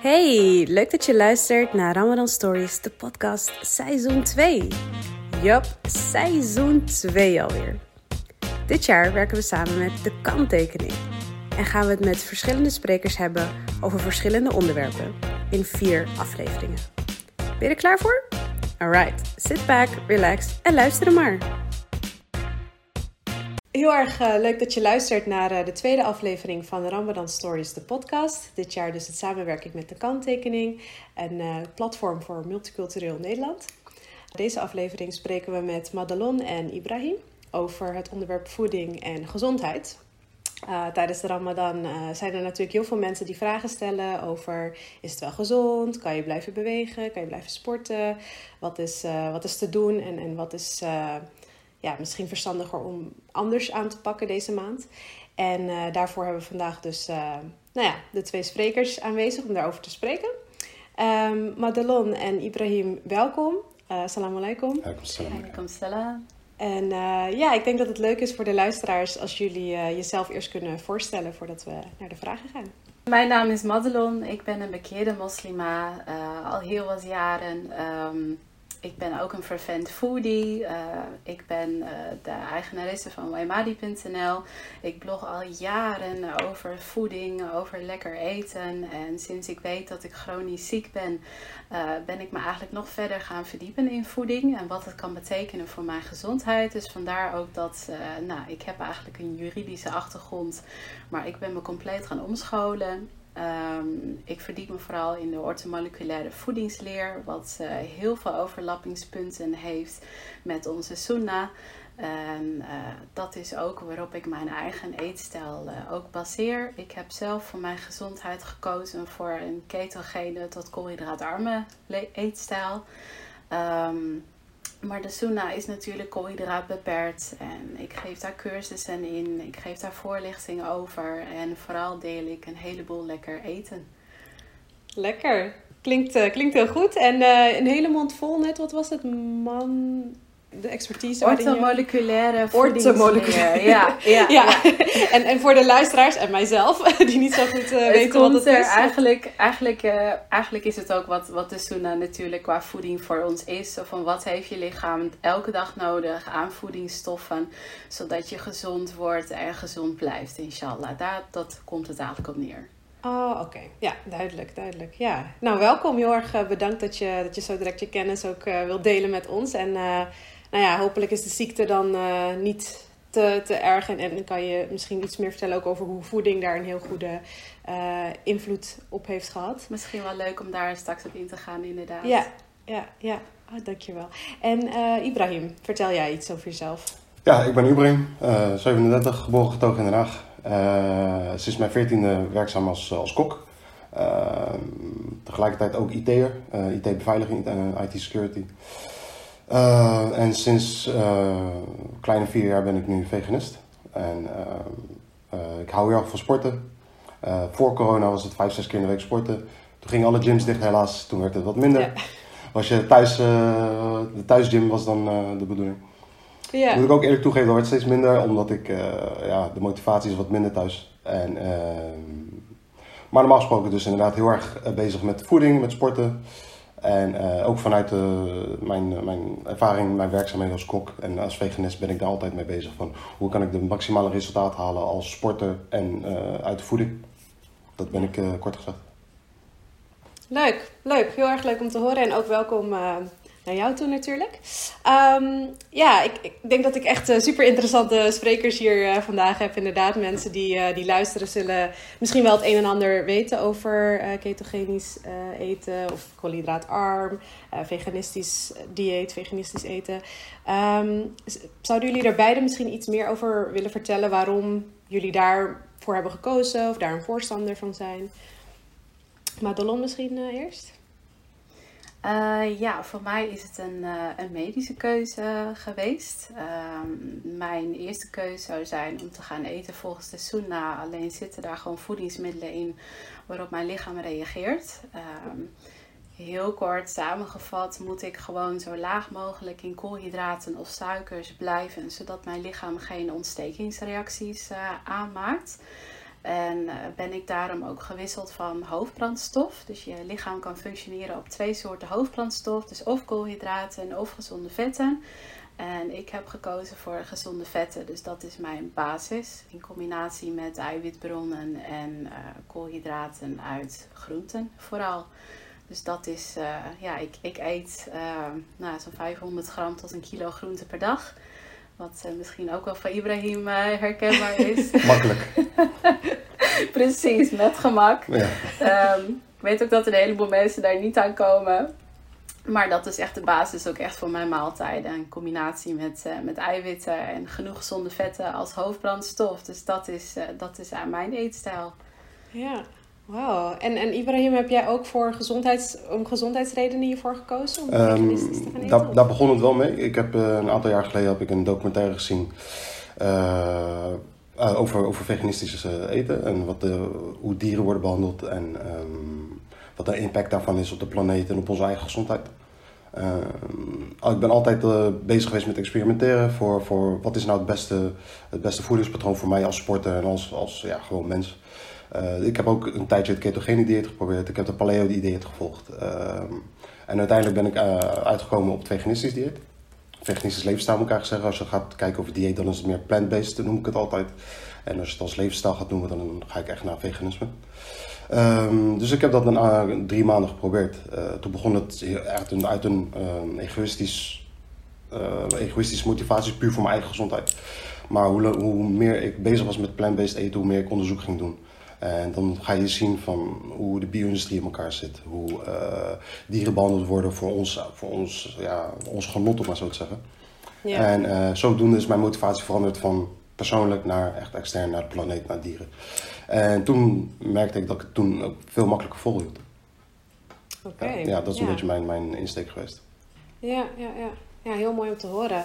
Hey, leuk dat je luistert naar Ramadan Stories, de podcast seizoen 2. Yup, seizoen 2 alweer. Dit jaar werken we samen met de kanttekening en gaan we het met verschillende sprekers hebben over verschillende onderwerpen in vier afleveringen. Ben je er klaar voor? Alright, sit back, relax en luister maar. Heel erg uh, leuk dat je luistert naar uh, de tweede aflevering van Ramadan Stories, de podcast. Dit jaar dus het samenwerking met de kanttekening, een uh, platform voor multicultureel Nederland. Deze aflevering spreken we met Madelon en Ibrahim over het onderwerp voeding en gezondheid. tijdens de Ramadan zijn er natuurlijk heel veel mensen die vragen stellen over: is het wel gezond? Kan je blijven bewegen? Kan je blijven sporten? Wat is, wat is te doen en, en wat is ja, misschien verstandiger om anders aan te pakken deze maand. En uh, daarvoor hebben we vandaag dus uh, nou ja, de twee sprekers aanwezig om daarover te spreken. Um, Madelon en Ibrahim, welkom. Uh, Assalamu alaikum. Alaikum salam. En ja, ik denk dat het leuk is voor de luisteraars als jullie jezelf eerst kunnen voorstellen voordat we naar de vragen gaan. Mijn naam is Madelon. Ik ben een bekeerde moslima, al heel wat jaren. Um, ik ben ook een fervent foodie. Uh, ik ben uh, de eigenaresse van Waimadi.nl. Ik blog al jaren over voeding, over lekker eten. En sinds ik weet dat ik chronisch ziek ben, uh, ben ik me eigenlijk nog verder gaan verdiepen in voeding. En wat het kan betekenen voor mijn gezondheid. Dus vandaar ook dat, nou, ik heb eigenlijk een juridische achtergrond. Maar ik ben me compleet gaan omscholen. Um, ik verdiep me vooral in de ortomoleculaire voedingsleer, wat uh, heel veel overlappingspunten heeft met onze sunnah. En uh, dat is ook waarop ik mijn eigen eetstijl uh, ook baseer. Ik heb zelf voor mijn gezondheid gekozen voor een ketogene tot koolhydraatarme eetstijl. Um, maar de Suna is natuurlijk koolhydraat beperkt en ik geef daar cursussen in, ik geef daar voorlichting over en vooral deel ik een heleboel lekker eten. Lekker, klinkt, uh, klinkt heel goed en uh, een hele mond vol net, wat was het, man, de expertise Ortomoleculaire Ortomoleculaire, ja. ja, ja, ja. en, en voor de luisteraars en mijzelf, die niet zo goed uh, weten wat het is. Eigenlijk, eigenlijk, uh, eigenlijk is het ook wat, wat de Suna natuurlijk qua voeding voor ons is. Zo van wat heeft je lichaam elke dag nodig aan voedingsstoffen, zodat je gezond wordt en gezond blijft, inshallah. Daar, dat komt het eigenlijk op neer. Oh, oké. Ja, duidelijk, duidelijk. Ja. Nou, welkom. Heel erg bedankt dat je, dat je zo direct je kennis ook uh, wilt delen met ons. En nou ja, hopelijk is de ziekte dan niet te, te erg. En, en kan je misschien iets meer vertellen ook over hoe voeding daar een heel goede invloed op heeft gehad. Misschien wel leuk om daar straks op in te gaan, inderdaad. Ja, ja, ja. Oh, dankjewel. En Ibrahim, vertel jij iets over jezelf? Ja, ik ben Ibrahim, 37, geboren getogen in Den Haag. Uh, sinds mijn veertiende werkzaam als, als kok. Uh, tegelijkertijd ook IT'er, uh, IT-beveiliging, IT-security. En sinds kleine vier jaar ben ik nu veganist. En ik hou heel erg van sporten. voor corona was het vijf, zes keer in de week sporten. Toen gingen alle gyms dicht helaas, toen werd het wat minder. Ja. Je thuis, de thuisgym was dan de bedoeling. Ja. Moet ik ook eerlijk toegeven, dat werd steeds minder, omdat ik, ja, de motivatie is wat minder thuis. En, uh, maar normaal gesproken dus inderdaad heel erg eh, bezig met voeding, met sporten. En uh, ook vanuit mijn, mijn ervaring, mijn werkzaamheden als kok en als veganist ben ik daar altijd mee bezig. Van hoe kan ik de maximale resultaat halen als sporter en uit de voeding. Dat ben ik kort gezegd. Leuk, leuk. Heel erg leuk om te horen. En ook welkom naar jou toe natuurlijk. Ehm, ja, ik, ik, denk dat ik echt uh, super interessante sprekers hier uh, vandaag heb. Inderdaad, mensen die, uh, die luisteren zullen misschien wel het een en ander weten over ketogenisch eten of koolhydraatarm, veganistisch dieet, veganistisch eten. Um, zouden jullie daar beide misschien iets meer over willen vertellen waarom jullie daarvoor hebben gekozen of daar een voorstander van zijn? Madelon misschien eerst? Uh, ja, voor mij is het een, uh, een medische keuze geweest. Uh, mijn eerste keuze zou zijn om te gaan eten volgens de Sunna. Alleen zitten daar gewoon voedingsmiddelen in waarop mijn lichaam reageert. Ehm, heel kort samengevat moet ik gewoon zo laag mogelijk in koolhydraten of suikers blijven, zodat mijn lichaam geen ontstekingsreacties eh, aanmaakt. En ben ik daarom ook gewisseld van hoofdbrandstof. Dus je lichaam kan functioneren op twee soorten hoofdbrandstof. Dus of koolhydraten of gezonde vetten. En ik heb gekozen voor gezonde vetten, dus dat is mijn basis. In combinatie met eiwitbronnen en uh, koolhydraten uit groenten vooral. Dus dat is, uh, ja, ik, ik eet uh, nou, zo'n 500 gram tot een kilo groente per dag. Wat misschien ook wel van Ibrahim herkenbaar is. Makkelijk. Precies, met gemak. Ja. Um, ik weet ook dat een heleboel mensen daar niet aan komen. Maar dat is echt de basis ook echt voor mijn maaltijden. Een combinatie met, uh, met eiwitten en genoeg gezonde vetten als hoofdbrandstof. Dus dat is, uh, dat is aan mijn eetstijl. Ja, wauw. En, en Ibrahim, heb jij ook voor gezondheids, om gezondheidsredenen hiervoor gekozen? Om um, te gaan eten, daar, daar, begon het wel mee. Ik heb uh, een aantal jaar geleden heb ik een documentaire gezien over, over veganistisch eten. En wat de, hoe dieren worden behandeld en um, wat de impact daarvan is op de planeet en op onze eigen gezondheid. Uh, ik ben altijd bezig geweest met experimenteren voor, voor wat is nou het beste, het beste voedingspatroon voor mij als sporter en als, als ja, gewoon mens. Uh, ik heb ook een tijdje het ketogene dieet geprobeerd. Ik heb de paleo dieet gevolgd. Ehm, en uiteindelijk ben ik uitgekomen op het veganistisch dieet. Veganistisch levensstijl moet ik eigenlijk zeggen. Als je gaat kijken over dieet, dan is het meer plant-based, noem ik het altijd. En als je het als levensstijl gaat noemen, dan ga ik echt naar veganisme. Um, dus ik heb dat na drie maanden geprobeerd. Toen begon het echt een, uit een uh, egoïstisch, egoïstische motivatie, puur voor mijn eigen gezondheid. Maar hoe, hoe meer ik bezig was met plant-based eten, hoe meer ik onderzoek ging doen. En dan ga je zien van hoe de bio-industrie in elkaar zit. Hoe dieren behandeld worden voor ons, voor ons, ja, ons genot, om maar zo te zeggen. Ja. En zodoende is mijn motivatie veranderd van persoonlijk naar echt extern, naar de planeet, naar dieren. En toen merkte ik dat ik het toen ook veel makkelijker volhield. Oké. Okay. ja, dat is een beetje mijn, mijn insteek geweest. Ja, ja, ja. Ja, heel mooi om te horen.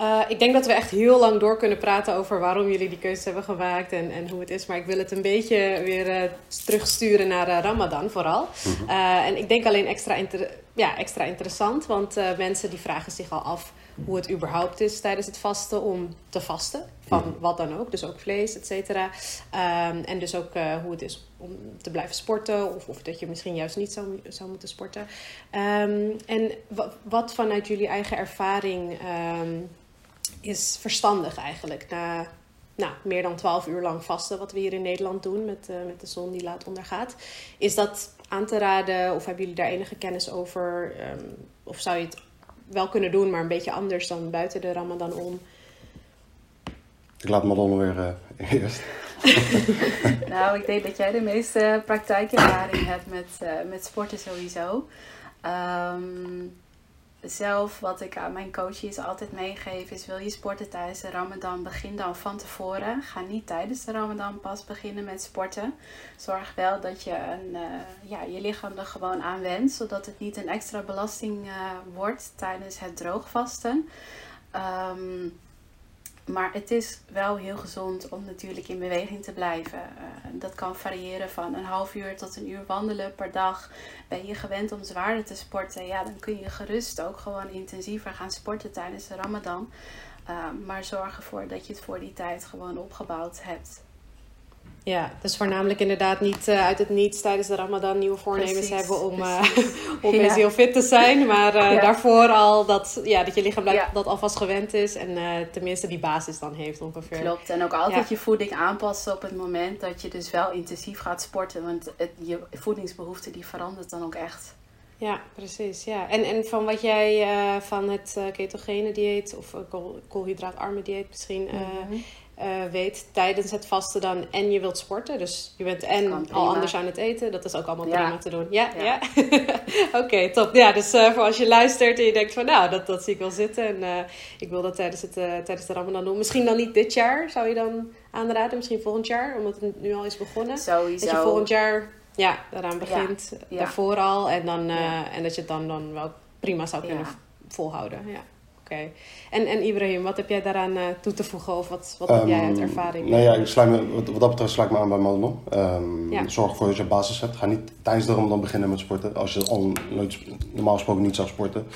Uh, ik denk dat we echt heel lang door kunnen praten over waarom jullie die keuze hebben gemaakt en, en hoe het is. Maar ik wil het een beetje weer uh, terugsturen naar uh, Ramadan vooral. -hmm. en ik denk alleen extra, inter ja, extra interessant, want mensen die vragen zich al af hoe het überhaupt is tijdens het vasten om te vasten. Van wat dan ook, dus ook vlees, et cetera. Um, en dus ook uh, hoe het is om te blijven sporten, of, of dat je misschien juist niet zou, zou moeten sporten. Um, en wat vanuit jullie eigen ervaring um, is verstandig eigenlijk? Na nou, meer dan 12 uur lang vasten, wat we hier in Nederland doen met, uh, met de zon die laat ondergaat. Is dat aan te raden of hebben jullie daar enige kennis over? of zou je het wel kunnen doen, maar een beetje anders dan buiten de Ramadan om. Ik laat Madonna weer uh, eerst. nou, ik denk dat jij de meeste praktijkervaring hebt met, uh, met sporten sowieso. Um, zelf, wat ik aan mijn coaches altijd meegeef, is wil je sporten tijdens de Ramadan, begin dan van tevoren. Ga niet tijdens de Ramadan pas beginnen met sporten. Zorg wel dat je een, uh, ja, je lichaam er gewoon aan wendt, zodat het niet een extra belasting uh, wordt tijdens het droogvasten. Um, maar het is wel heel gezond om natuurlijk in beweging te blijven. Uh, dat kan variëren van een half uur tot een uur wandelen per dag. Ben je gewend om zwaarder te sporten? Ja, dan kun je gerust ook gewoon intensiever gaan sporten tijdens de Ramadan. Uh, maar zorg ervoor dat je het voor die tijd gewoon opgebouwd hebt. Ja, dus voornamelijk inderdaad niet uh, uit het niets tijdens de Ramadan nieuwe voornemens precies, hebben om uh, ja. heel fit te zijn. Maar uh, ja. daarvoor al dat, ja, dat je lichaam ja. dat alvast gewend is en tenminste die basis dan heeft ongeveer. Klopt, en ook altijd je voeding aanpassen op het moment dat je dus wel intensief gaat sporten. Want het, je voedingsbehoefte die verandert dan ook echt. Ja, precies. Ja. En, en van wat jij van het ketogene dieet of kool, koolhydraatarme dieet misschien... Mm -hmm uh, weet tijdens het vasten dan en je wilt sporten. Dus je bent en al anders aan het eten. Dat is ook allemaal ja. prima te doen. Ja, ja. ja? Oké, okay, top. Ja, dus uh, voor als je luistert en je denkt van nou, dat, dat zie ik wel zitten. En uh, ik wil dat tijdens, het, tijdens de Ramadan doen. Misschien dan niet dit jaar, zou je dan aanraden. Misschien volgend jaar, omdat het nu al is begonnen. Sowieso. Dat je volgend jaar ja, daaraan begint. Daarvoor al. En, dan, en dat je het dan, dan wel prima zou kunnen volhouden. Ja. En, en Ibrahim, wat heb jij daaraan uh, toe te voegen of wat, wat um, heb jij uit ehm, ervaring? Nou ja, ik sluit me, wat, wat dat betreft sluit ik me aan bij Madelon. Um, ja. Zorg ervoor dat je basis hebt. Ga niet tijdens de Ramadan beginnen met sporten als je al nooit, normaal gesproken niet zou sporten.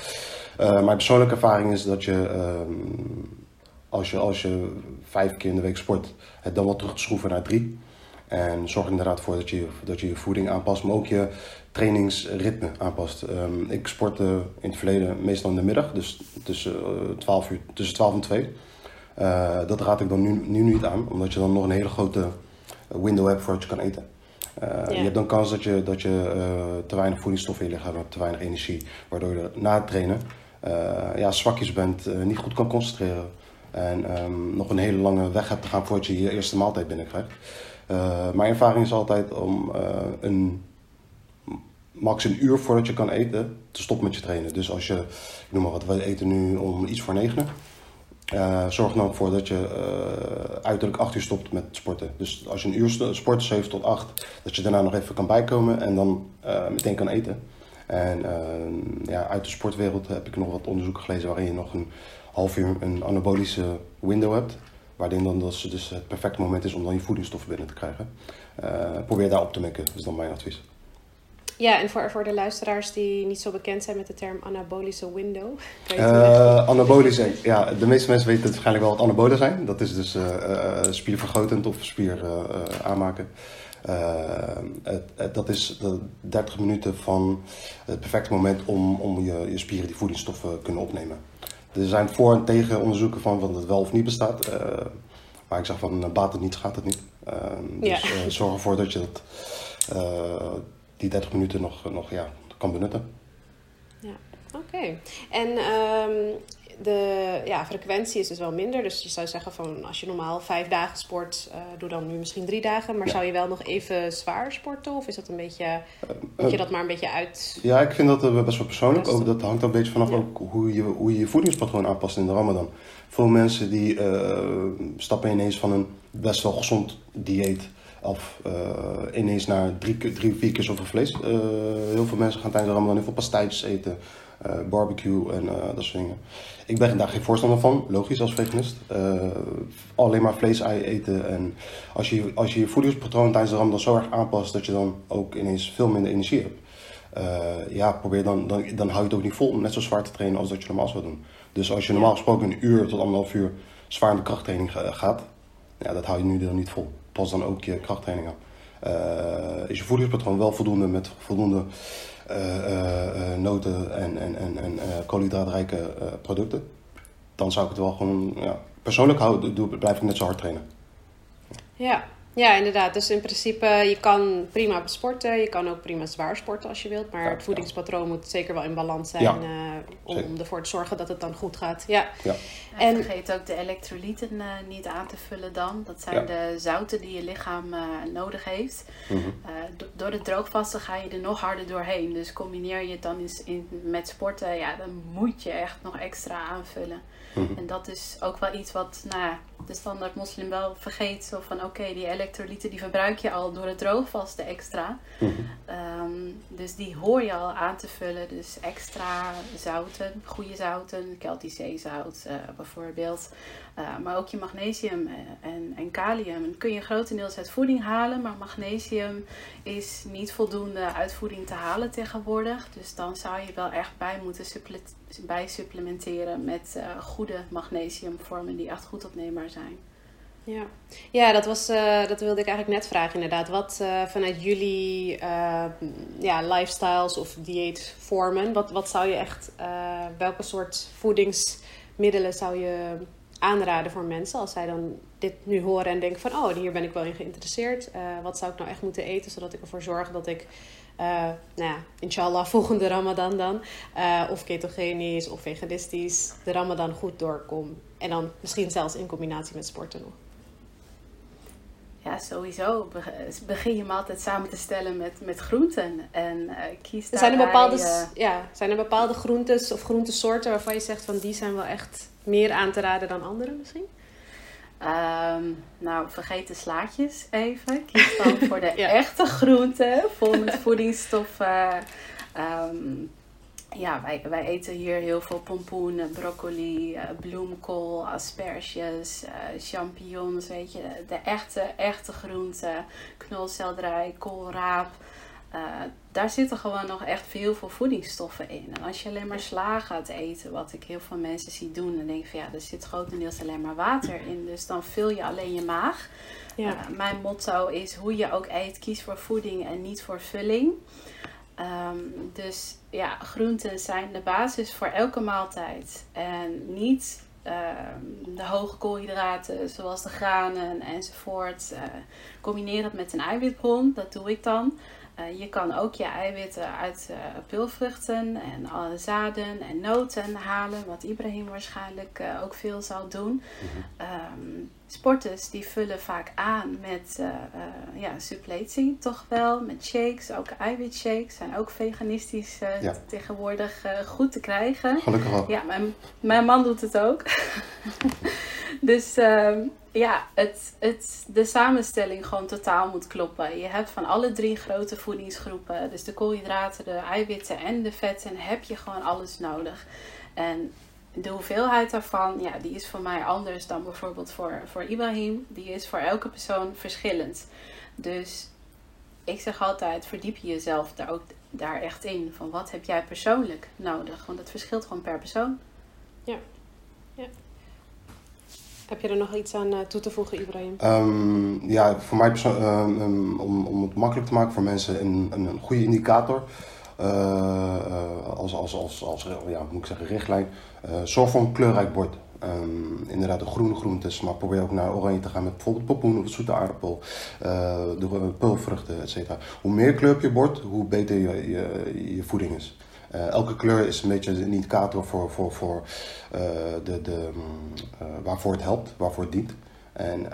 Uh, mijn persoonlijke ervaring is dat je, um, als je als je vijf keer in de week sport, het dan wel terug te schroeven naar drie. En zorg inderdaad voor dat je, dat je je voeding aanpast, maar ook je trainingsritme aanpast. Um, ik sportte in het verleden meestal in de middag, dus tussen, uh, 12, uur, tussen 12 en 2. Uh, dat raad ik dan nu, nu niet aan, omdat je dan nog een hele grote window hebt voordat je kan eten. Uh, ja. Je hebt dan kans dat je, dat je uh, te weinig voedingsstoffen in je lichaam hebt, te weinig energie, waardoor je na het trainen ja, zwakjes bent, niet goed kan concentreren. En um, nog een hele lange weg hebt te gaan voordat je je eerste maaltijd binnenkrijgt. Mijn ervaring is altijd om een max een uur voordat je kan eten te stoppen met je trainen. Dus als je, ik noem maar wat, we eten nu om iets voor negen. Uh, zorg er dan voor dat je uiterlijk 8 uur stopt met sporten. Dus als je een uur sport, 7 tot 8, dat je daarna nog even kan bijkomen en dan meteen kan eten. En ja, uit de sportwereld heb ik nog wat onderzoeken gelezen waarin je nog een half uur een anabolische window hebt. Waarin dan dat dus het perfecte moment is om dan je voedingsstoffen binnen te krijgen. Probeer daar op te mikken, is dan mijn advies. Ja, en voor, voor de luisteraars die niet zo bekend zijn met de term anabolische window. Uh, anabolische, ja, de meeste mensen weten waarschijnlijk wel wat anabolen zijn. Dat is dus uh, spiervergrotend of spier aanmaken. Het, dat is de 30 minuten van het perfecte moment om, om je, je spieren die voedingsstoffen kunnen opnemen. Er zijn voor- en tegen onderzoeken van wat het wel of niet bestaat. Maar ik zeg van baat het niet, gaat het niet. Uh, dus ja. zorg ervoor dat je dat, die 30 minuten nog, nog ja, kan benutten. Ja, oké. En um, de ja, frequentie is dus wel minder. Dus je zou zeggen van als je normaal vijf dagen sport, uh, doe dan nu misschien drie dagen. Maar ja. zou je wel nog even zwaar sporten? Of is dat een beetje, uh, moet je dat maar een beetje uit? Ja, ik vind dat best wel persoonlijk. Ook, dat hangt een beetje vanaf ja. ook hoe, je, hoe je je voedingspatroon aanpast in de ramadan. Veel mensen die stappen ineens van een best wel gezond dieet of ineens naar drie, drie, vier keer zoveel vlees. heel veel mensen gaan tijdens de ramadan heel veel pastijtjes eten. Uh, barbecue en dat soort dingen. Ik ben daar geen voorstander van, logisch als veganist. Alleen maar vlees, ei eten. En als je, als je je voedingspatroon tijdens de ramadan zo erg aanpast dat je dan ook ineens veel minder energie hebt. ja, probeer dan, dan, dan hou je het ook niet vol om net zo zwaar te trainen als dat je normaal zou doen. Dus als je normaal gesproken een uur tot anderhalf uur zwaar in de krachttraining gaat, ja, dat hou je nu dan niet vol. Pas dan ook je krachttraining aan. is je voedingspatroon wel voldoende met voldoende uh, noten en, en, en, en koolhydraatrijke producten, dan zou ik het wel gewoon, ja, persoonlijk houden, doe, blijf ik net zo hard trainen. Ja, ja, inderdaad. Dus in principe, je kan prima sporten. Je kan ook prima zwaar sporten als je wilt. Maar ja, het voedingspatroon ja. moet zeker wel in balans zijn. Ja, uh, om, om, ervoor te zorgen dat het dan goed gaat. Ja. ja. En, en vergeet ook de elektrolyten uh, niet aan te vullen dan. Dat zijn de zouten die je lichaam uh, nodig heeft. Mm -hmm. door het droogvasten ga je er nog harder doorheen. Dus combineer je het dan in, in, met sporten. Ja, dan moet je echt nog extra aanvullen. Mm -hmm. En dat is ook wel iets wat nou, de standaard moslim wel vergeet. Zo van oké, okay, die elektrolyten die verbruik je al door het droogvasten extra. Mm -hmm. um, dus die hoor je al aan te vullen. Dus extra zouten, goede zouten, Kelticeezout uh, bijvoorbeeld. Uh, maar ook je magnesium en, en kalium. Kun je grotendeels uit voeding halen, maar magnesium is niet voldoende uit voeding te halen tegenwoordig. Dus dan zou je wel echt bij moeten bij supplementeren met uh, goede magnesiumvormen die echt goed opneembaar zijn. Ja, ja dat, was, dat wilde ik eigenlijk net vragen inderdaad. Wat vanuit jullie ja, lifestyles of dieetvormen, wat, wat zou je echt, welke soort voedingsmiddelen zou je aanraden voor mensen als zij dan dit nu horen en denken van, oh, hier ben ik wel in geïnteresseerd. wat zou ik nou echt moeten eten, zodat ik ervoor zorg dat ik uh, nou ja, inshallah volgende Ramadan dan, uh, of ketogenisch of veganistisch, de Ramadan goed doorkom. En dan misschien zelfs in combinatie met sporten. Ja, sowieso. Begin je hem altijd samen te stellen met, met groenten. En uh, kies zijn er bepaalde, ja, zijn er bepaalde groentes of groentesoorten waarvan je zegt van die zijn wel echt meer aan te raden dan andere misschien? Um, nou, vergeet de slaatjes even. Kies dan voor de ja. echte groenten, vol met voedingsstoffen. Um, ja, wij, wij eten hier heel veel pompoen, broccoli, uh, bloemkool, asperges, uh, champignons, weet je. De echte, echte groenten. Knolselderij, koolraap. daar zitten gewoon nog echt veel veel voedingsstoffen in. En als je alleen maar sla gaat eten, wat ik heel veel mensen zie doen, dan denk ik van ja, er zit grotendeels alleen maar water in. Dus dan vul je alleen je maag. Ja. mijn motto is hoe je ook eet, kies voor voeding en niet voor vulling. Ehm, dus ja, groenten zijn de basis voor elke maaltijd. En niet ehm, de hoge koolhydraten zoals de granen enzovoort. Uh, combineer het met een eiwitbron, dat doe ik dan. Eh, je kan ook je eiwitten uit uh, pulvruchten en alle zaden en noten halen, wat Ibrahim waarschijnlijk ook veel zal doen. Mm sporters die vullen vaak aan met uh, uh, ja, suppletie, toch wel. Met shakes, ook eiwitshakes. Zijn ook veganistisch uh, tegenwoordig goed te krijgen. Gelukkig wel. Ja, mijn, mijn man doet het ook. dus ehm, ja, het, het, de samenstelling gewoon totaal moet kloppen. Je hebt van alle drie grote voedingsgroepen, dus de koolhydraten, de eiwitten en de vetten, heb je gewoon alles nodig. En de hoeveelheid daarvan, ja, die is voor mij anders dan bijvoorbeeld voor, voor Ibrahim. Die is voor elke persoon verschillend. Dus ik zeg altijd, verdiep je jezelf daar ook daar echt in. Van wat heb jij persoonlijk nodig? Want het verschilt gewoon per persoon. Ja. ja. Heb je er nog iets aan uh, toe te voegen, Ibrahim? Um, ja, voor mij persoonlijk, um, um, om, om het makkelijk te maken voor mensen, een, een, een goede indicator als, als, als, als ja, moet ik zeggen, richtlijn. Uh, zorg voor een kleurrijk bord. Um, inderdaad, de groene groentes, maar probeer ook naar oranje te gaan met bijvoorbeeld popoen of zoete aardappel, de pulvruchten, etc. Hoe meer kleur op je bord, hoe beter je, je, je voeding is. Elke kleur is een beetje een indicator voor, voor, voor, de, de, uh, waarvoor het helpt, waarvoor het dient. En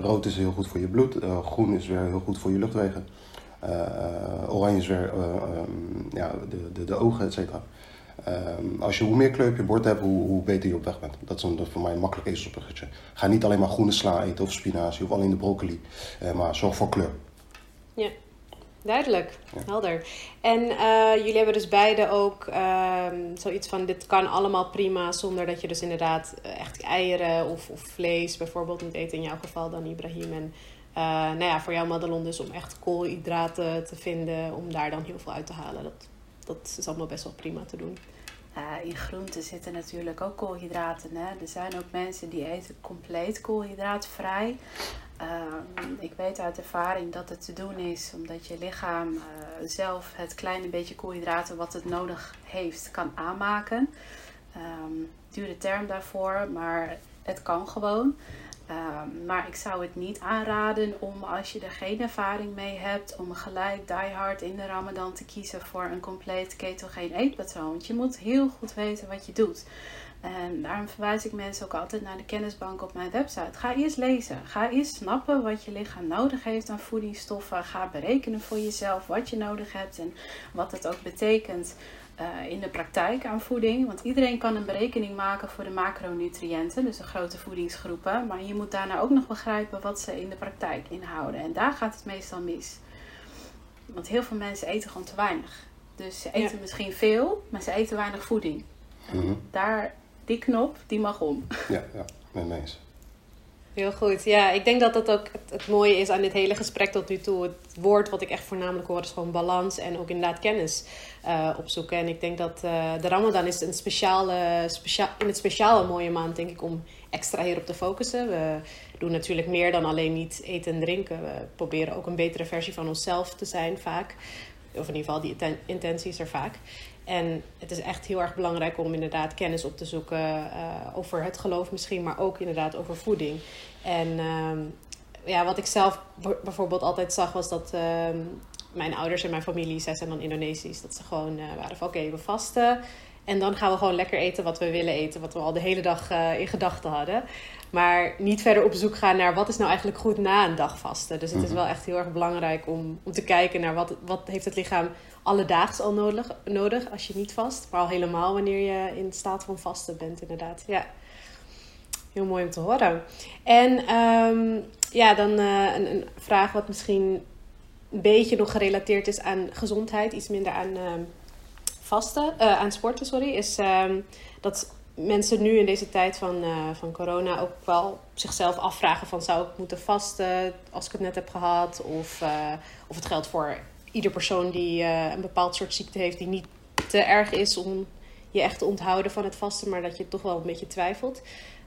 rood is heel goed voor je bloed, groen is weer heel goed voor je luchtwegen. Uh, oranje is weer uh, um, ja, de, de, de ogen, et cetera. Um, als je hoe meer kleur op je bord hebt, hoe, hoe beter je op weg bent. Dat is, een, voor mij een makkelijk ezelsbruggetje. Ga niet alleen maar groene sla eten of spinazie of alleen de broccoli. Uh, maar zorg voor kleur. Ja, duidelijk. Ja. Helder. En uh, jullie hebben dus beide ook uh, zoiets van: dit kan allemaal prima zonder dat je dus inderdaad echt eieren of, of vlees bijvoorbeeld moet eten. In jouw geval dan Ibrahim. En uh, nou ja, voor jou Madelon dus om echt koolhydraten te vinden, om daar dan heel veel uit te halen. Dat, dat is allemaal best wel prima te doen. Uh, in groenten zitten natuurlijk ook koolhydraten. Hè? Er zijn ook mensen die eten compleet koolhydraatvrij. Uh, ik weet uit ervaring dat het te doen is omdat je lichaam uh, zelf het kleine beetje koolhydraten wat het nodig heeft kan aanmaken. Um, dure term daarvoor, maar het kan gewoon. Um, maar ik zou het niet aanraden om als je er geen ervaring mee hebt, om gelijk die hard in de Ramadan te kiezen voor een compleet ketogeen eetpatroon. Want je moet heel goed weten wat je doet. En daarom verwijs ik mensen ook altijd naar de kennisbank op mijn website. Ga eerst lezen. Ga eerst snappen wat je lichaam nodig heeft aan voedingsstoffen. Ga berekenen voor jezelf wat je nodig hebt en wat het ook betekent uh, in de praktijk aan voeding. Want iedereen kan een berekening maken voor de macronutriënten, dus de grote voedingsgroepen. Maar je moet daarna ook nog begrijpen wat ze in de praktijk inhouden. En daar gaat het meestal mis. Want heel veel mensen eten gewoon te weinig. Dus ze eten ja. misschien veel, maar ze eten weinig voeding. Mm -hmm. Daar, die knop, die mag om. Ja, ja, met eens. Heel goed. Ja, ik denk dat dat ook het, mooie is aan dit hele gesprek tot nu toe. Het woord wat ik echt voornamelijk hoor is gewoon balans en ook inderdaad kennis uh, opzoeken. En ik denk dat uh, de Ramadan is een speciale, speciaal, in het speciaal een mooie maand, denk ik, om extra hierop te focussen. We doen natuurlijk meer dan alleen niet eten en drinken. We proberen ook een betere versie van onszelf te zijn vaak. Of in ieder geval, die intentie is er vaak. En het is echt heel erg belangrijk om inderdaad kennis op te zoeken uh, over het geloof misschien, maar ook inderdaad over voeding. En uh, ja, wat ik zelf bijvoorbeeld altijd zag was dat uh, mijn ouders en mijn familie, zij zijn dan Indonesisch, dat ze gewoon uh, waren van oké, okay, we vasten. En dan gaan we gewoon lekker eten wat we willen eten, wat we al de hele dag in gedachten hadden. Maar niet verder op zoek gaan naar wat is nou eigenlijk goed na een dag vasten. Dus het is wel echt heel erg belangrijk om, om te kijken naar wat, wat heeft het lichaam alledaags al nodig, nodig als je niet vast. Maar al helemaal wanneer je in staat van vasten bent, inderdaad. Ja, heel mooi om te horen. En um, ja, dan uh, een, een, vraag wat misschien een beetje nog gerelateerd is aan gezondheid, iets minder aan uh, vasten, uh, aan sporten, sorry, is um, dat mensen nu in deze tijd van, van corona ook wel zichzelf afvragen van zou ik moeten vasten als ik het net heb gehad? Of, of het geldt voor ieder persoon die een bepaald soort ziekte heeft die niet te erg is om je echt te onthouden van het vasten, maar dat je toch wel een beetje twijfelt.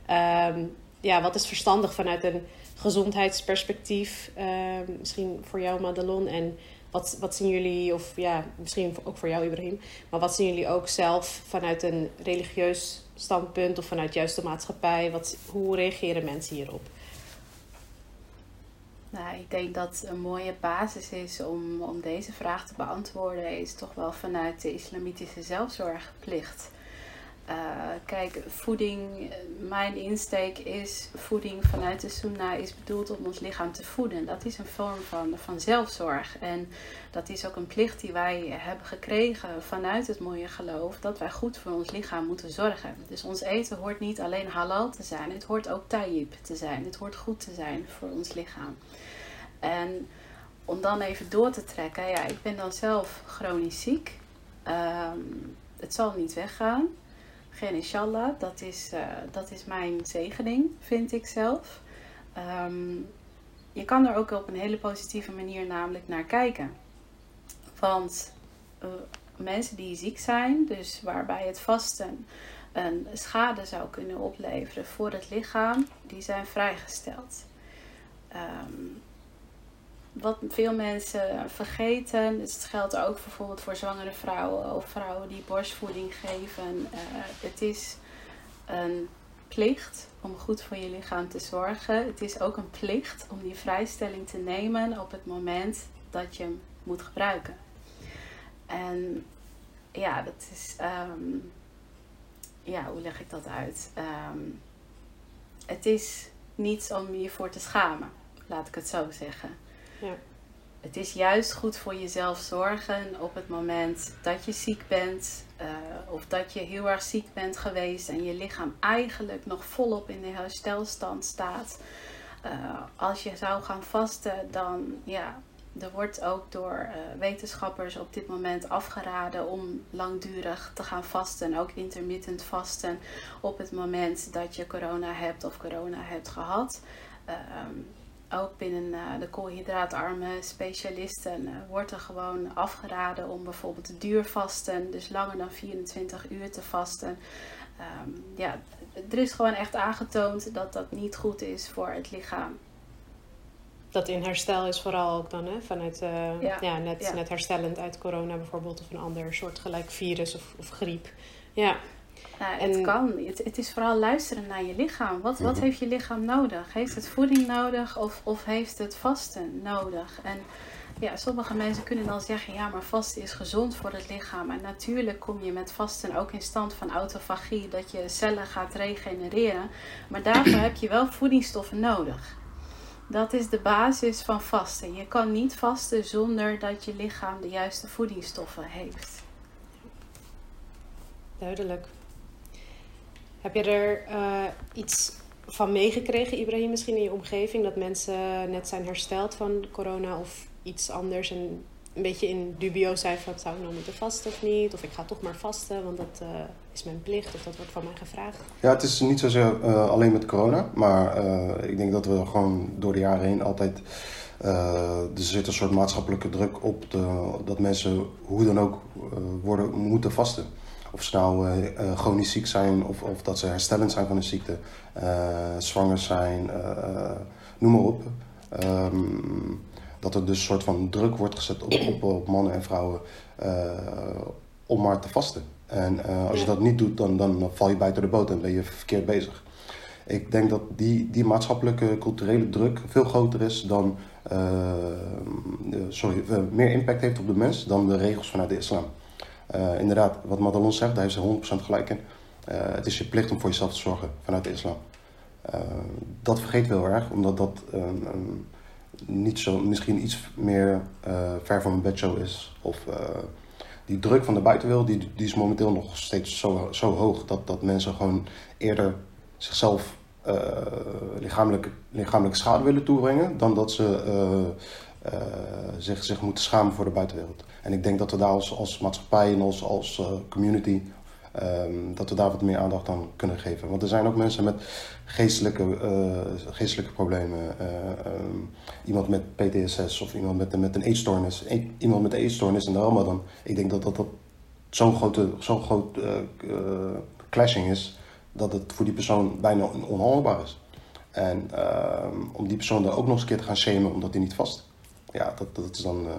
Ehm, ja, wat is verstandig vanuit een gezondheidsperspectief? Ehm, misschien voor jou, Madelon. En wat, wat zien jullie, of ja, misschien ook voor jou, Ibrahim. Maar wat zien jullie ook zelf vanuit een religieus standpunt of vanuit juist de maatschappij? Wat, hoe reageren mensen hierop? Nou, ik denk dat een mooie basis is om, om deze vraag te beantwoorden, is toch wel vanuit de islamitische zelfzorgplicht. Uh, kijk, voeding, mijn insteek is voeding vanuit de sunnah is bedoeld om ons lichaam te voeden. Dat is een vorm van, van zelfzorg. En dat is ook een plicht die wij hebben gekregen vanuit het mooie geloof. Dat wij goed voor ons lichaam moeten zorgen. Dus ons eten hoort niet alleen halal te zijn. Het hoort ook tayyib te zijn. Het hoort goed te zijn voor ons lichaam. En om dan even door te trekken. Ja, ik ben dan zelf chronisch ziek. Um, het zal niet weggaan. Geen inshallah, dat is, uh, dat is mijn zegening, vind ik zelf. Um, je kan er ook op een hele positieve manier namelijk naar kijken. Want uh, mensen die ziek zijn, dus waarbij het vasten een schade zou kunnen opleveren voor het lichaam, die zijn vrijgesteld. Um, wat veel mensen vergeten, dus het geldt ook bijvoorbeeld voor zwangere vrouwen of vrouwen die borstvoeding geven. Uh, het is een plicht om goed voor je lichaam te zorgen. Het is ook een plicht om die vrijstelling te nemen op het moment dat je hem moet gebruiken. En ja, dat is. Um, ja, hoe leg ik dat uit? Um, het is niets om je voor te schamen, laat ik het zo zeggen. Het is juist goed voor jezelf zorgen op het moment dat je ziek bent uh, of dat je heel erg ziek bent geweest en je lichaam eigenlijk nog volop in de herstelstand staat. Uh, als je zou gaan vasten, dan ja, er wordt ook door uh, wetenschappers op dit moment afgeraden om langdurig te gaan vasten, ook intermittent vasten, op het moment dat je corona hebt of corona hebt gehad. Ehm, ook binnen uh, de koolhydraatarme specialisten uh, wordt er gewoon afgeraden om bijvoorbeeld te duur vasten, dus langer dan 24 uur te vasten. Um, ja, er is gewoon echt aangetoond dat dat niet goed is voor het lichaam. Dat in herstel is vooral ook dan, hè? Vanuit, uh, ja, ja, net, ja. net herstellend uit corona bijvoorbeeld, of een ander soortgelijk virus of, of griep. Ja. Nou, en... Het kan. Het, het, is vooral luisteren naar je lichaam. Wat, wat mhm. heeft je lichaam nodig? Heeft het voeding nodig of, of heeft het vasten nodig? En ja, sommige mensen kunnen dan zeggen: ja, maar vasten is gezond voor het lichaam. En natuurlijk kom je met vasten ook in stand van autofagie, dat je cellen gaat regenereren. Maar daarvoor heb je wel voedingsstoffen nodig. Dat is de basis van vasten. Je kan niet vasten zonder dat je lichaam de juiste voedingsstoffen heeft. Duidelijk. Heb je er uh, iets van meegekregen, Ibrahim, misschien in je omgeving? Dat mensen net zijn hersteld van corona of iets anders en een beetje in dubio zijn van zou ik nou moeten vasten of niet? Of ik ga toch maar vasten, want dat uh, is mijn plicht of dat wordt van mij gevraagd. Ja, het is niet zozeer uh, alleen met corona, maar ik denk dat we gewoon door de jaren heen altijd... er zit een soort maatschappelijke druk op de, dat mensen hoe dan ook worden, moeten vasten. Of ze nou uh, chronisch ziek zijn of, of dat ze herstellend zijn van een ziekte, uh, zwanger zijn, noem maar op. Um, dat er dus een soort van druk wordt gezet op, op, op mannen en vrouwen om maar te vasten. En als je dat niet doet, dan, dan val je buiten de boot en ben je verkeerd bezig. Ik denk dat die, die maatschappelijke, culturele druk veel groter is dan, sorry, meer impact heeft op de mens dan de regels vanuit de islam. Uh, inderdaad, wat Madelon zegt, daar heeft ze 100% gelijk in. Uh, het is je plicht om voor jezelf te zorgen vanuit de islam. Uh, dat vergeet we heel erg, omdat dat um, niet zo, misschien iets meer ver van mijn bedshow is. Of die druk van de buitenwereld, die, die is momenteel nog steeds zo, zo hoog dat, dat mensen gewoon eerder zichzelf lichamelijk, lichamelijke schade willen toebrengen dan dat ze zich, zich moeten schamen voor de buitenwereld. En ik denk dat we daar als, als maatschappij en als, uh, community Ehm, dat we daar wat meer aandacht aan kunnen geven. Want er zijn ook mensen met geestelijke, geestelijke problemen. Ehm, iemand met PTSS of iemand met, met een eetstoornis. iemand met een eetstoornis en de Ramadan. Ik denk dat dat, zo'n grote, zo'n groot clashing is dat het voor die persoon bijna onhandelbaar is. En ehm, om die persoon daar ook nog eens een keer te gaan shamen omdat hij niet vast. Ja, dat, dat is dan, uh,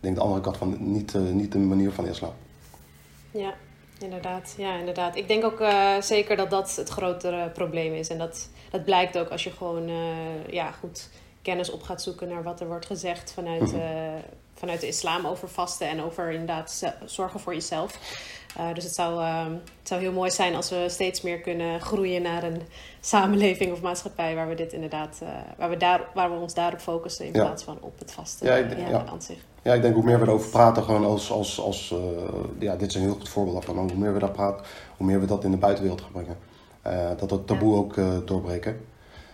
denk de andere kant van niet, uh, niet de manier van islam. Ja, inderdaad. Ja, inderdaad. Ik denk ook uh, zeker dat dat het grotere probleem is. En dat, dat blijkt ook als je gewoon ja, goed kennis op gaat zoeken naar wat er wordt gezegd vanuit, mm vanuit de islam over vasten en over inderdaad zorgen voor jezelf. Uh, dus het zou, uh, het zou heel mooi zijn als we steeds meer kunnen groeien naar een samenleving of maatschappij waar we dit inderdaad, uh, waar, we daar, waar we ons daarop focussen in plaats van op het vaste ja, ik, ja, aan zich. Ja, ik denk hoe meer we erover praten, gewoon als, als, als ja, dit is een heel goed voorbeeld van, hoe meer we daar praten, hoe meer we dat in de buitenwereld gaan brengen. dat het taboe ook doorbreken.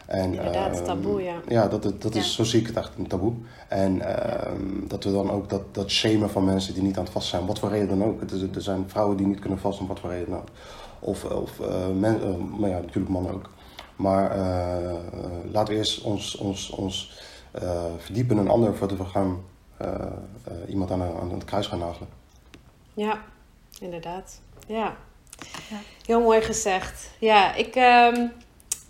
En, Inderdaad, ehm, taboe, ja. Ja, dat, dat is, zo zie ik het echt, een taboe. En uh, dat we dan ook dat, dat shamen van mensen die niet aan het vast zijn, wat voor reden dan ook. Er, er zijn vrouwen die niet kunnen vasten, om wat voor reden dan ook. Of, of uh, men, uh, maar ja, natuurlijk mannen ook. Maar eh, laten we eerst ons, ons, ons verdiepen in een ander voordat we gaan iemand aan, aan het kruis gaan nagelen. Ja, inderdaad. Ja. ja. Heel mooi gezegd. Ja, ik... Um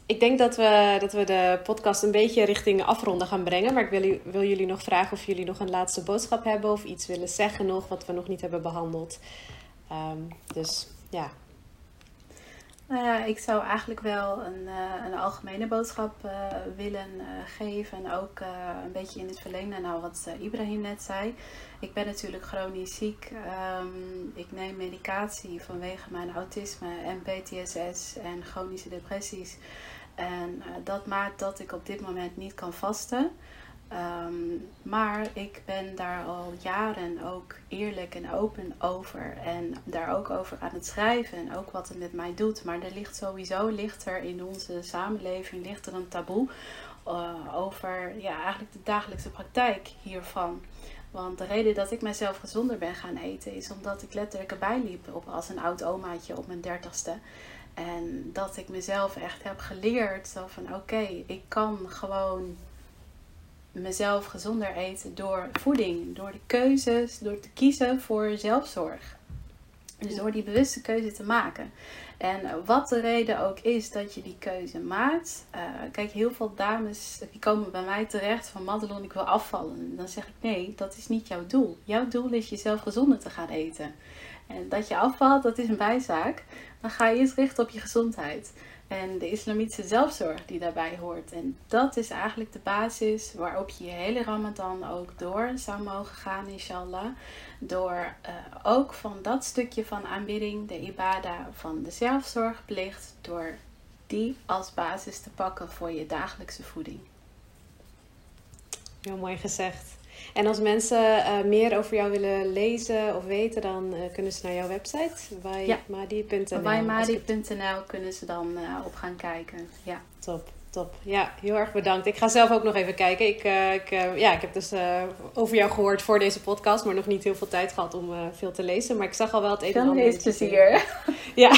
ik denk dat we, dat we de podcast een beetje richting afronden gaan brengen. Maar ik wil, wil jullie nog vragen of jullie nog een laatste boodschap hebben of iets willen zeggen nog wat we nog niet hebben behandeld. Ehm, dus ja. Nou ja, ik zou eigenlijk wel een, uh, een algemene boodschap uh, willen uh, geven. En ook een beetje in het verlengde naar wat Ibrahim net zei. Ik ben natuurlijk chronisch ziek. Um, ik neem medicatie vanwege mijn autisme en PTSS en chronische depressies. En dat maakt dat ik op dit moment niet kan vasten. Um, maar ik ben daar al jaren ook eerlijk en open over. En daar ook over aan het schrijven. En ook wat het met mij doet. Maar er ligt sowieso ligt er in onze samenleving ligt er een taboe uh, over ja, eigenlijk de dagelijkse praktijk hiervan. Want de reden dat ik mezelf gezonder ben gaan eten is omdat ik letterlijk erbij liep op, als een oud omaatje op mijn dertigste. En dat ik mezelf echt heb geleerd. Zo van oké, ik kan gewoon mezelf gezonder eten door voeding. Door de keuzes, door te kiezen voor zelfzorg. Dus door die bewuste keuze te maken. En wat de reden ook is dat je die keuze maakt. Uh, kijk, heel veel dames die komen bij mij terecht van Madelon, ik wil afvallen. Dan zeg ik nee, dat is niet jouw doel. Jouw doel is jezelf gezonder te gaan eten. En dat je afvalt, dat is een bijzaak. Dan ga je eerst richten op je gezondheid. En de islamitische zelfzorg die daarbij hoort. En dat is eigenlijk de basis waarop je je hele Ramadan ook door zou mogen gaan, inshallah. Door uh, ook van dat stukje van aanbidding, de ibada van de zelfzorgplicht, door die als basis te pakken voor je dagelijkse voeding. Heel mooi gezegd. En als mensen uh, meer over jou willen lezen of weten, dan uh, kunnen ze naar jouw website, waimadi.nl. Waimadi.nl kunnen ze dan uh, op gaan kijken. Ja. Top, top. Ja, heel erg bedankt. Ik ga zelf ook nog even kijken. Ik, ik ja, ik heb dus over jou gehoord voor deze podcast, maar nog niet heel veel tijd gehad om veel te lezen. Maar ik zag al wel het een en ander. plezier. Ja.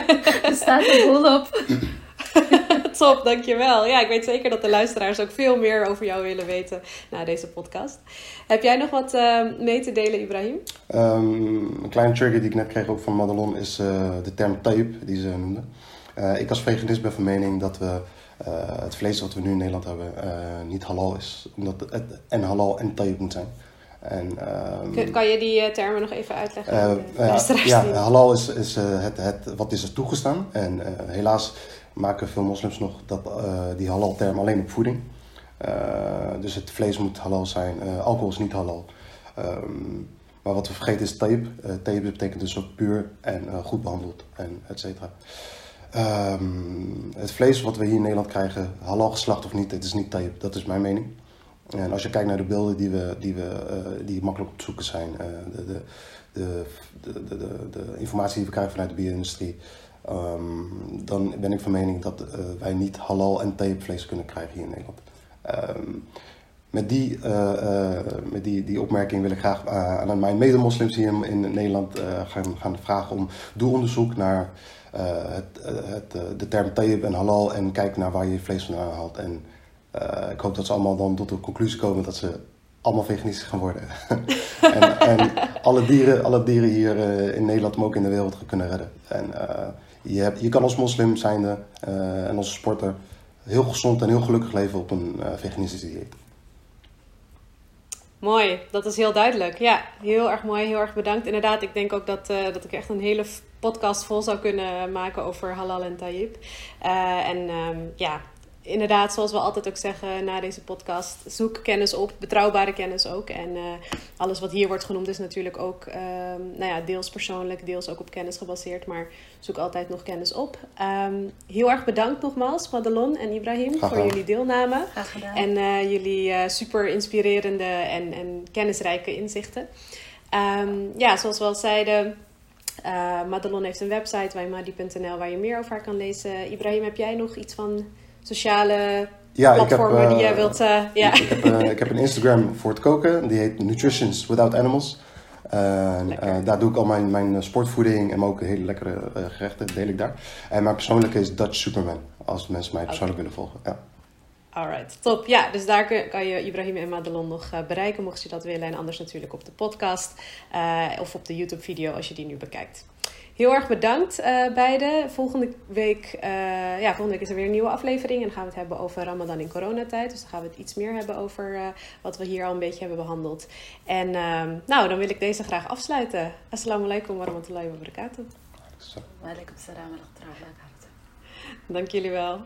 er staat een boel op. Top, dankjewel. Ja, ik weet zeker dat de luisteraars ook veel meer over jou willen weten na deze podcast. Heb jij nog wat uh, mee te delen, Ibrahim? Um, een kleine trigger die ik net kreeg ook van Madelon is uh, de term tape, die ze noemde. Uh, ik als veganist ben van mening dat we het vlees wat we nu in Nederland hebben niet halal is. Omdat het en halal en tape moet zijn. En, um, kan je die termen nog even uitleggen? Uh, ja, ja, halal is, is het, het, wat is er toegestaan. En helaas maken veel moslims nog dat, uh, die halal-term alleen op voeding. Uh, dus het vlees moet halal zijn, uh, alcohol is niet halal. Um, maar wat we vergeten is tape. tape betekent dus ook puur en goed behandeld en et cetera. Um, het vlees wat we hier in Nederland krijgen, halal geslacht of niet, het is niet tape. Dat is mijn mening. En als je kijkt naar de beelden die, we, die, we, die makkelijk op te zoeken zijn, de, de, de, de, de, de, informatie die we krijgen vanuit de bio-industrie, Um, dan ben ik van mening dat uh, wij niet halal en tapevlees kunnen krijgen hier in Nederland. Um, met die, met die, die opmerking wil ik graag aan mijn medemoslims hier in, Nederland gaan, gaan vragen om doe onderzoek naar het, het, de term tayyib en halal en kijk naar waar je vlees vandaan haalt. En ik hoop dat ze allemaal dan tot de conclusie komen dat ze allemaal veganistisch gaan worden. en, en, alle, dieren, alle dieren hier in Nederland, maar ook in de wereld kunnen redden. En je, je kan als moslim zijnde uh, en als sporter heel gezond en heel gelukkig leven op een veganistisch dieet. Mooi, dat is heel duidelijk. Ja, heel erg mooi, heel erg bedankt. Inderdaad, ik denk ook dat, dat ik echt een hele podcast vol zou kunnen maken over halal en tayyip. en um, ja, inderdaad, zoals we altijd ook zeggen na deze podcast, zoek kennis op, betrouwbare kennis ook. En uh, alles wat hier wordt genoemd is natuurlijk ook uh, nou ja, deels persoonlijk, deels ook op kennis gebaseerd. Maar zoek altijd nog kennis op. Um, heel erg bedankt nogmaals, Madelon en Ibrahim, voor jullie deelname. Graag gedaan. En uh, jullie super inspirerende en, en kennisrijke inzichten. Um, ja, zoals we al zeiden. Uh, Madelon heeft een website, wijmadi.nl, waar je meer over haar kan lezen. Ibrahim, heb jij nog iets van sociale ja, platformen heb, die jij eh, wilt... Uh, ja. ik, heb, uh, ik heb een Instagram voor het koken. Die heet Nutritions Without Animals. daar doe ik al mijn, mijn sportvoeding en ook hele lekkere gerechten deel ik daar. En mijn persoonlijke is Dutch Superman. Als mensen mij persoonlijk willen volgen. Ja. Alright, top. Ja, dus daar kan je Ibrahim en Madelon nog bereiken, mocht je dat willen. En anders natuurlijk op de podcast of op de YouTube-video als je die nu bekijkt. Heel erg bedankt uh, beiden. Volgende week, uh, ja, volgende week is er weer een nieuwe aflevering. En dan gaan we het hebben over Ramadan in coronatijd. Dus dan gaan we het iets meer hebben over uh, wat we hier al een beetje hebben behandeld. En ehm, nou, dan wil ik deze graag afsluiten. Assalamu alaikum warahmatullahi wabarakatuh. Wa alaikum salam wa rahmatullahi Dank jullie wel.